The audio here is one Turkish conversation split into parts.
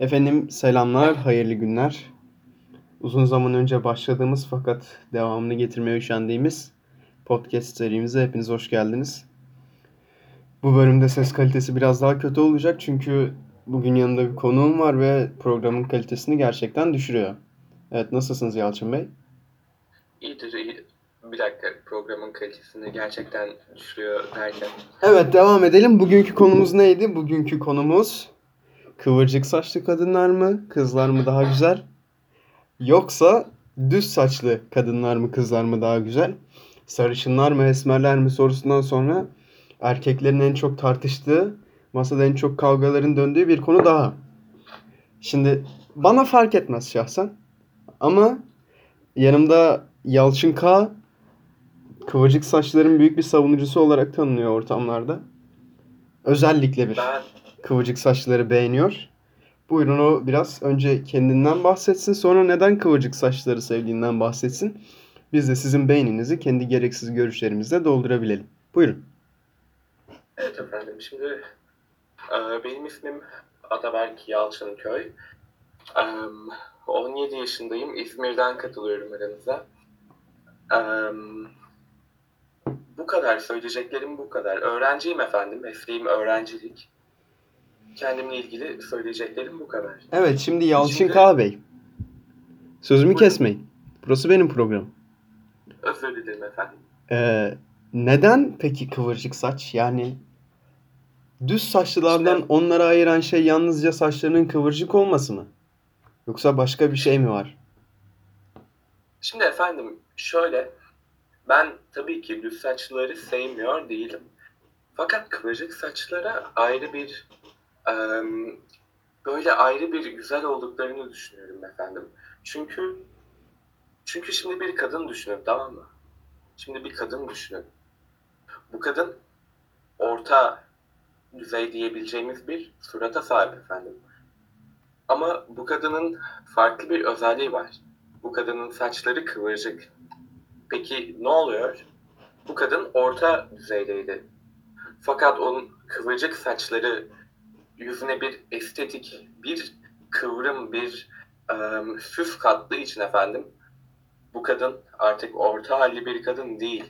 Efendim selamlar, hayırlı günler. Uzun zaman önce başladığımız fakat devamını getirmeye üşendiğimiz podcast serimize hepiniz hoş geldiniz. Bu bölümde ses kalitesi biraz daha kötü olacak çünkü bugün yanında bir konuğum var ve programın kalitesini gerçekten düşürüyor. Evet nasılsınız Yalçın Bey? İyidir iyi. Bir dakika programın kalitesini gerçekten düşürüyor derken. Evet devam edelim. Bugünkü konumuz neydi? Bugünkü konumuz kıvırcık saçlı kadınlar mı, kızlar mı daha güzel? Yoksa düz saçlı kadınlar mı, kızlar mı daha güzel? Sarışınlar mı, esmerler mi sorusundan sonra erkeklerin en çok tartıştığı, masada en çok kavgaların döndüğü bir konu daha. Şimdi bana fark etmez şahsen. Ama yanımda Yalçın K. Kıvırcık saçların büyük bir savunucusu olarak tanınıyor ortamlarda. Özellikle bir Ben kıvırcık saçları beğeniyor. Buyurun o biraz önce kendinden bahsetsin. Sonra neden kıvırcık saçları sevdiğinden bahsetsin. Biz de sizin beyninizi kendi gereksiz görüşlerimizle doldurabilelim. Buyurun. evet efendim şimdi e, benim ismim Ataberk Yalçınköy. E, 17 yaşındayım. İzmir'den katılıyorum aranıza. E, bu kadar söyleyeceklerim bu kadar. Öğrenciyim efendim. Mesleğim öğrencilik. Kendimle ilgili söyleyeceklerim bu kadar. Evet şimdi Yalçın Şimdi- K. Bey. Sözümü Buyurun. kesmeyin. Burası benim programım. Özür dilerim efendim. Ee, neden peki kıvırcık saç? Yani düz saçlılardan İşte- onları ayıran şey yalnızca saçlarının kıvırcık olması mı? Yoksa başka bir şey mi var? Şimdi efendim şöyle ben tabii ki düz saçları sevmiyor değilim. Fakat kıvırcık saçlara ayrı bir böyle ayrı bir güzel olduklarını düşünüyorum efendim. Çünkü çünkü şimdi bir kadın düşünün tamam mı? Şimdi bir kadın düşünün. Bu kadın orta düzey diyebileceğimiz bir surata sahip efendim. Ama bu kadının farklı bir özelliği var. Bu kadının saçları kıvırcık. Peki ne oluyor? Bu kadın orta düzeydeydi. Fakat onun kıvırcık saçları yüzüne bir estetik, bir kıvrım, bir em, süs kattığı için efendim bu kadın artık orta halli bir kadın değil.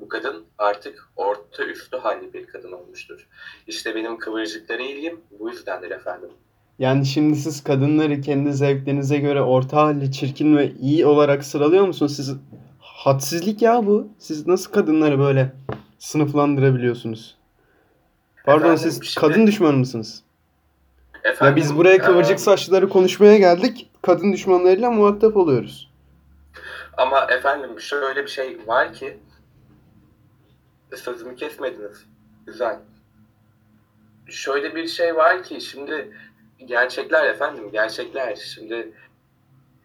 Bu kadın artık orta üstü halli bir kadın olmuştur. İşte benim kıvırcıklara ilgim bu yüzdendir efendim. Yani şimdi siz kadınları kendi zevklerinize göre orta halli, çirkin ve iyi olarak sıralıyor musunuz? Siz hadsizlik ya bu. Siz nasıl kadınları böyle sınıflandırabiliyorsunuz? Pardon Efendim, siz şimdi- kadın düşmanı mısınız? Ya Efendim, biz buraya kıvırcık em, saçlıları konuşmaya geldik. Kadın düşmanlarıyla muhatap oluyoruz. Ama efendim şöyle bir şey var ki sözümü kesmediniz. Güzel. Şöyle bir şey var ki şimdi gerçekler efendim gerçekler. Şimdi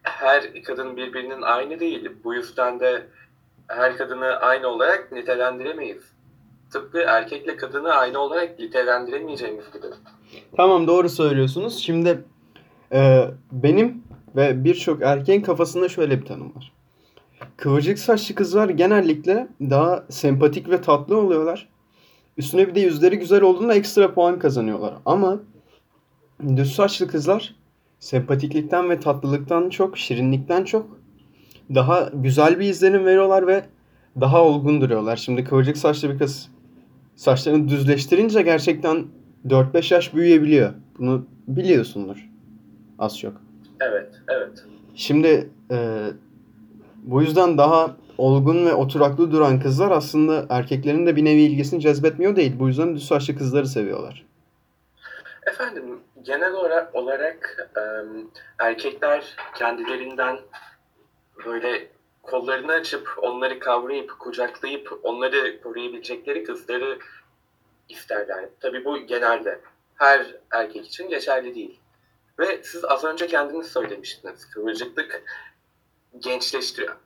her kadın birbirinin aynı değil. Bu yüzden de her kadını aynı olarak nitelendiremeyiz. Tıpkı erkekle kadını aynı olarak nitelendiremeyeceğimiz gibi. Tamam doğru söylüyorsunuz. Şimdi e, benim ve birçok erkeğin kafasında şöyle bir tanım var. Kıvırcık saçlı kızlar genellikle daha sempatik ve tatlı oluyorlar. Üstüne bir de yüzleri güzel olduğunda ekstra puan kazanıyorlar. Ama düz saçlı kızlar sempatiklikten ve tatlılıktan çok, şirinlikten çok daha güzel bir izlenim veriyorlar ve daha olgun duruyorlar. Şimdi kıvırcık saçlı bir kız saçlarını düzleştirince gerçekten 4-5 yaş büyüyebiliyor. Bunu biliyorsundur. Az çok. Evet, evet. Şimdi e, bu yüzden daha olgun ve oturaklı duran kızlar aslında erkeklerin de bir nevi ilgisini cezbetmiyor değil. Bu yüzden düz saçlı kızları seviyorlar. Efendim genel olarak, olarak em, erkekler kendilerinden böyle kollarını açıp onları kavrayıp kucaklayıp onları koruyabilecekleri kızları isterler. Tabii bu genelde her erkek için geçerli değil. Ve siz az önce kendiniz söylemiştiniz. Kıvırcıklık gençleştiriyor.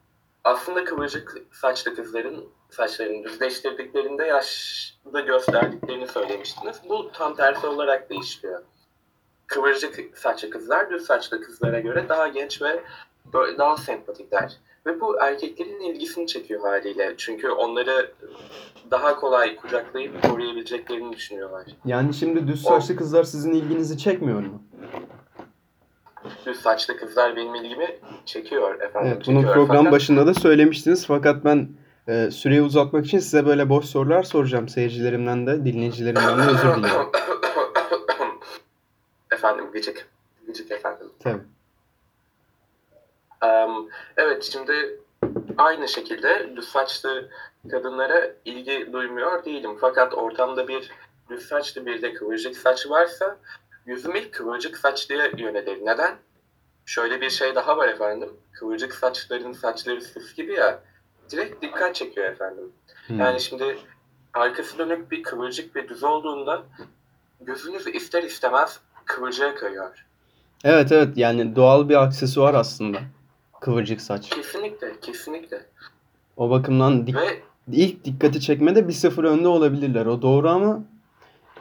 Aslında kıvırcık saçlı kızların saçlarını düzleştirdiklerinde yaşlı gösterdiklerini söylemiştiniz. Bu tam tersi olarak değişiyor. Kıvırcık saçlı kızlar düz saçlı kızlara göre daha genç ve daha sempatikler. Ve bu erkeklerin ilgisini çekiyor haliyle. Çünkü onları daha kolay kucaklayıp koruyabileceklerini düşünüyorlar. Yani şimdi düz saçlı kızlar sizin ilginizi çekmiyor mu? düz saçlı kızlar benim ilgimi çekiyor efendim. Evet, bunu çekiyor. program Fakat- başında da söylemiştiniz fakat ben e, süreyi uzatmak için size böyle boş sorular soracağım. Seyircilerimden de, dinleyicilerimden de özür diliyorum. efendim gıcık. Gıcık efendim. Tabii. Evet şimdi aynı şekilde düz saçlı kadınlara ilgi duymuyor değilim. Fakat ortamda bir düz saçlı bir de kıvırcık saç varsa yüzüm ilk kıvırcık saçlıya yönelir. Neden? Şöyle bir şey daha var efendim. Kıvırcık saçların saçları süs gibi ya direkt dikkat çekiyor efendim. Hmm. Yani şimdi arkası dönük bir kıvırcık ve düz olduğunda gözünüz ister istemez kıvırcığa kayıyor. Evet evet yani doğal bir aksesuar aslında. Kıvırcık saç. Kesinlikle, kesinlikle. O bakımdan dik- Ve ilk dikkati çekmede bir sıfır önde olabilirler. O doğru ama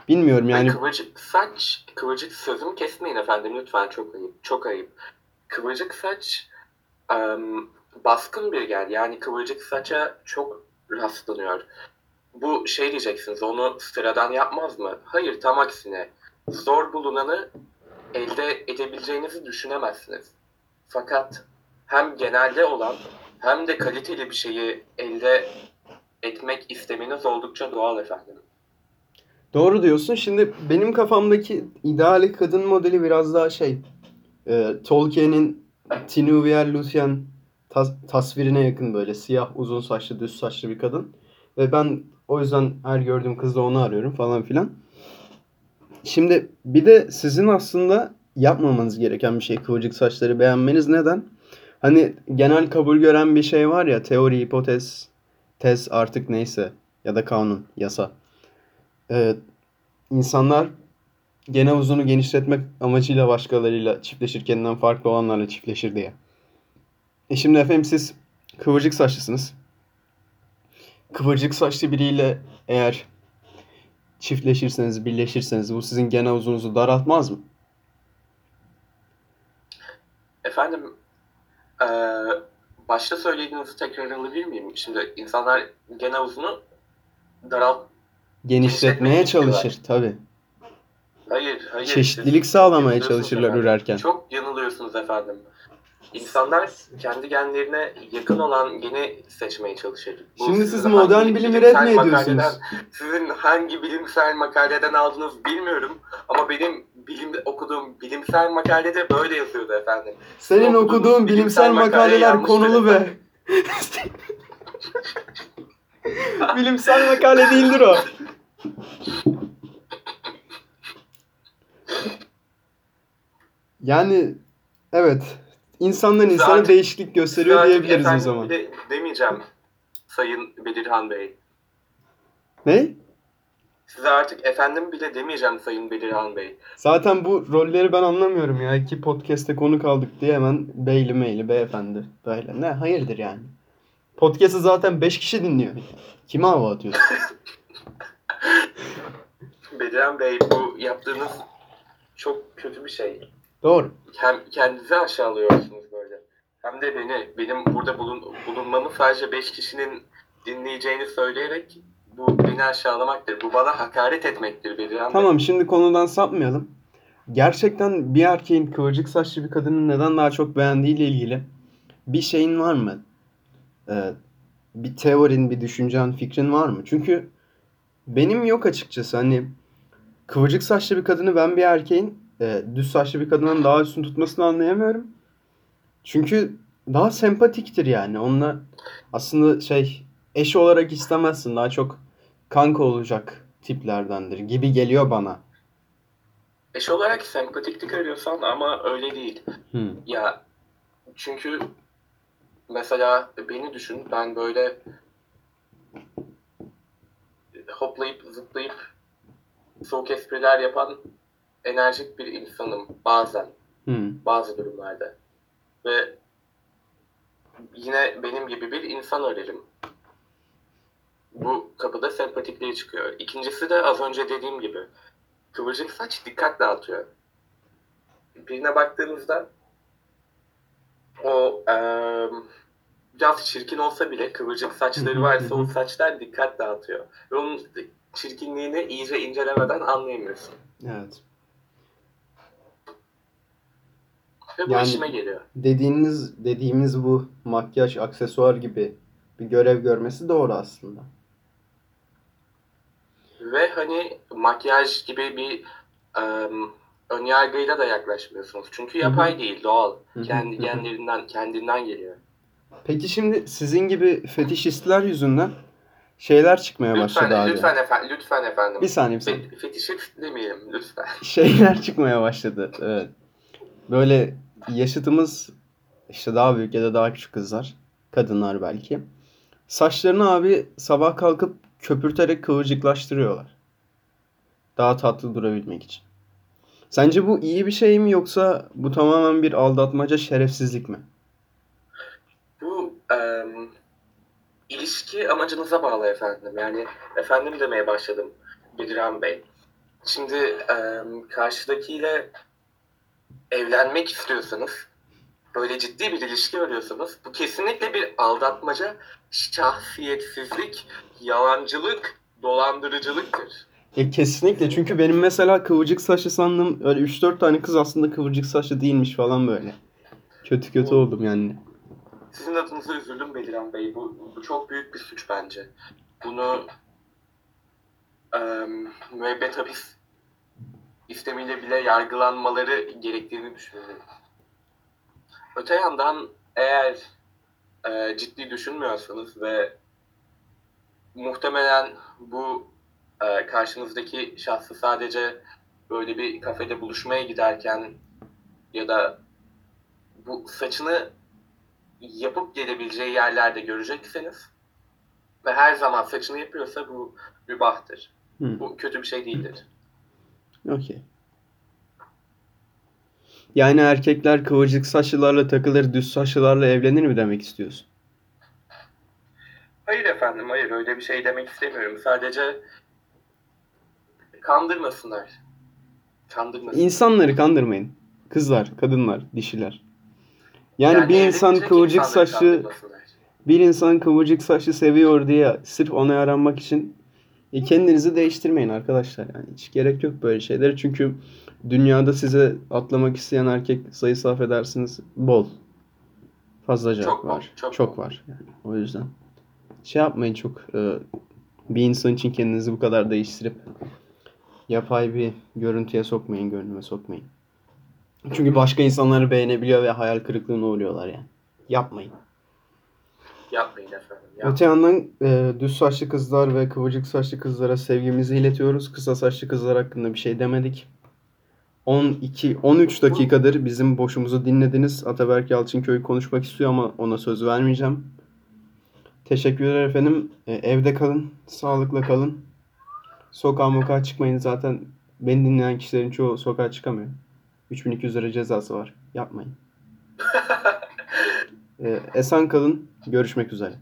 bilmiyorum yani... kıvırcık saç, kıvırcık sözümü kesmeyin efendim lütfen çok ayıp, çok ayıp. Kıvırcık saç em, baskın bir gel. Yani kıvırcık saça çok rastlanıyor. Bu şey diyeceksiniz, onu sıradan yapmaz mı? Hayır, tam aksine. Zor bulunanı elde edebileceğinizi düşünemezsiniz. Fakat hem genelde olan hem de kaliteli bir şeyi elde etmek istemeniz oldukça doğal efendim. Doğru diyorsun. Şimdi benim kafamdaki ideal kadın modeli biraz daha şey. e, Tolkien'in Tinuvier Luthien tas- tasvirine yakın böyle siyah uzun saçlı düz saçlı bir kadın. Ve ben o yüzden her gördüğüm kızla onu arıyorum falan filan. Şimdi bir de sizin aslında yapmamanız gereken bir şey kıvırcık saçları beğenmeniz. Neden? Hani genel kabul gören bir şey var ya teori, hipotez, tez artık neyse ya da kanun, yasa. Ee, insanlar gene uzunu genişletmek amacıyla başkalarıyla çiftleşir, kendinden farklı olanlarla çiftleşir diye. E şimdi efendim siz kıvırcık saçlısınız. Kıvırcık saçlı biriyle eğer çiftleşirseniz, birleşirseniz bu sizin gene uzunuzu daraltmaz mı? Efendim, eee, başta söylediğinizi tekrar alabilir miyim? Şimdi insanlar genel uzunu daralt... Genişletmeye çalışır tabii. Hayır, hayır. Çeşitlilik siz sağlamaya çalışırlar efendim. ürerken. Çok yanılıyorsunuz efendim. İnsanlar kendi genlerine yakın olan geni seçmeye çalışır. Bu Şimdi siz modern bilimi red mi ediyorsunuz? Sizin hangi bilimsel makaleden aldığınızı bilmiyorum. Ama benim bilim, okuduğum bilimsel makalede böyle yazıyordu efendim. Senin okuduğunuz okuduğun bilimsel bilimsel makale makaleler konulu be. bilimsel makale değildir o. Yani evet insandan insana Zaten- değişiklik gösteriyor diyebiliriz o zaman. bile demeyeceğim Sayın Bedirhan Bey. Ne? Size artık efendim bile demeyeceğim Sayın Bedirhan Bey. Zaten bu rolleri ben anlamıyorum ya. İki podcast'te konu kaldık diye hemen beyli meyli beyefendi böyle. Ne hayırdır yani. Podcast'ı zaten 5 kişi dinliyor. Kime hava atıyorsun? Bedirhan Bey bu yaptığınız çok kötü bir şey. Doğru. Hem kendinizi aşağılıyorsunuz böyle. Hem de beni, benim burada bulun, bulunmamı sadece 5 kişinin dinleyeceğini söyleyerek bu beni aşağılamaktır. Bu bana hakaret etmektir Bedirhan. Tamam şimdi konudan sapmayalım. Gerçekten bir erkeğin kıvırcık saçlı bir kadının neden daha çok beğendiğiyle ilgili bir şeyin var mı? Ee, bir teorin, bir düşüncen, fikrin var mı? Çünkü benim yok açıkçası. Hani kıvırcık saçlı bir kadını ben bir erkeğin e, düz saçlı bir kadından daha üstün tutmasını anlayamıyorum. Çünkü daha sempatiktir yani. Onunla aslında şey eş olarak istemezsin. Daha çok kanka olacak tiplerdendir gibi geliyor bana. Eş olarak sempatiklik arıyorsan ama öyle değil. Hmm. Ya çünkü mesela beni düşün ben böyle hoplayıp zıplayıp soğuk espriler yapan enerjik bir insanım bazen Hmm. bazı durumlarda ve yine benim gibi bir insan ararım. Bu kapıda sempatikliği çıkıyor. İkincisi de az önce dediğim gibi kıvırcık saç dikkat dağıtıyor. Birine baktığınızda o eee biraz çirkin olsa bile kıvırcık saçları varsa o saçlar dikkat dağıtıyor. Ve onun çirkinliğini iyice incelemeden anlayamıyorsun. Evet. Ve bu Yani- işime geliyor. Dediğiniz dediğimiz bu makyaj, aksesuar gibi bir görev görmesi doğru aslında. Ve hani makyaj gibi bir em, önyargıyla da yaklaşmıyorsunuz. Çünkü yapay değil, doğal. Kendi genlerinden, kendinden geliyor. Peki şimdi sizin gibi fetişistler yüzünden şeyler çıkmaya başladı Lütfen, abi. lütfen efendim, lütfen efendim. Bir saniye bir saniye. Fe- fetişist demeyelim lütfen. Şeyler çıkmaya başladı. Evet. Böyle yaşıtımız işte daha büyük ya da daha küçük kızlar, kadınlar belki. Saçlarını abi sabah kalkıp köpürterek kıvırcıklaştırıyorlar. Daha tatlı durabilmek için. Sence bu iyi bir şey mi yoksa bu tamamen bir aldatmaca, şerefsizlik mi? Bu em, ilişki amacınıza bağlı efendim. Yani efendim demeye başladım Bilran Bey. Şimdi em, karşıdakiyle evlenmek istiyorsanız, böyle ciddi bir ilişki arıyorsanız, bu kesinlikle bir aldatmaca, şahsiyetsizlik, yalancılık, dolandırıcılıktır. E kesinlikle çünkü benim mesela kıvırcık saçlı sandım öyle 3-4 tane kız aslında kıvırcık saçlı değilmiş falan böyle. Kötü kötü oldum yani. Sizin adınıza üzüldüm Beliran Bey. Bu, bu çok büyük bir suç bence. Bunu eee müebbet hapis istemiyle bile yargılanmaları gerektiğini düşünüyorum. Öte yandan eğer eee, ciddi düşünmüyorsanız ve muhtemelen bu eee, karşınızdaki şahsı sadece böyle bir kafede buluşmaya giderken ya da bu saçını yapıp gelebileceği yerlerde görecekseniz ve her zaman saçını yapıyorsa bu mübahtır. Hı. Bu kötü bir şey değildir. Okey. Yani erkekler kıvırcık saçlılarla takılır, düz saçlılarla evlenir mi demek istiyorsun? Hayır efendim, hayır öyle bir şey demek istemiyorum. Sadece kandırmasınlar. Kandırmasınlar. İnsanları kandırmayın. Kızlar, kadınlar, dişiler. Yani, Yani bir insan kıvırcık saçlı, bir insan kıvırcık saçlı seviyor diye sırf ona yaranmak için e, kendinizi değiştirmeyin arkadaşlar. Yani hiç gerek yok böyle şeylere. Çünkü dünyada size atlamak isteyen erkek sayısı affedersiniz bol. Fazlaca Çok var. çok Çok var yani. O yüzden şey yapmayın çok e, bir insan için kendinizi bu kadar değiştirip yapay bir görüntüye sokmayın, gönlüme sokmayın. Çünkü başka insanları beğenebiliyor ve hayal kırıklığına uğruyorlar yani. Yapmayın. Yapmayın efendim. Yapmayın. Öte yandan e, düz saçlı kızlar ve kıvırcık saçlı kızlara sevgimizi iletiyoruz. Kısa saçlı kızlar hakkında bir şey demedik. 12 13 dakikadır bizim boşumuzu dinlediniz. Ataberk Yalçınköy konuşmak istiyor ama ona söz vermeyeceğim. Teşekkürler efendim. E, evde kalın, sağlıkla kalın. Sokağa mokağa çıkmayın zaten. Beni dinleyen kişilerin çoğu sokağa çıkamıyor. 3200 lira cezası var. Yapmayın. E, esen kalın. Görüşmek üzere.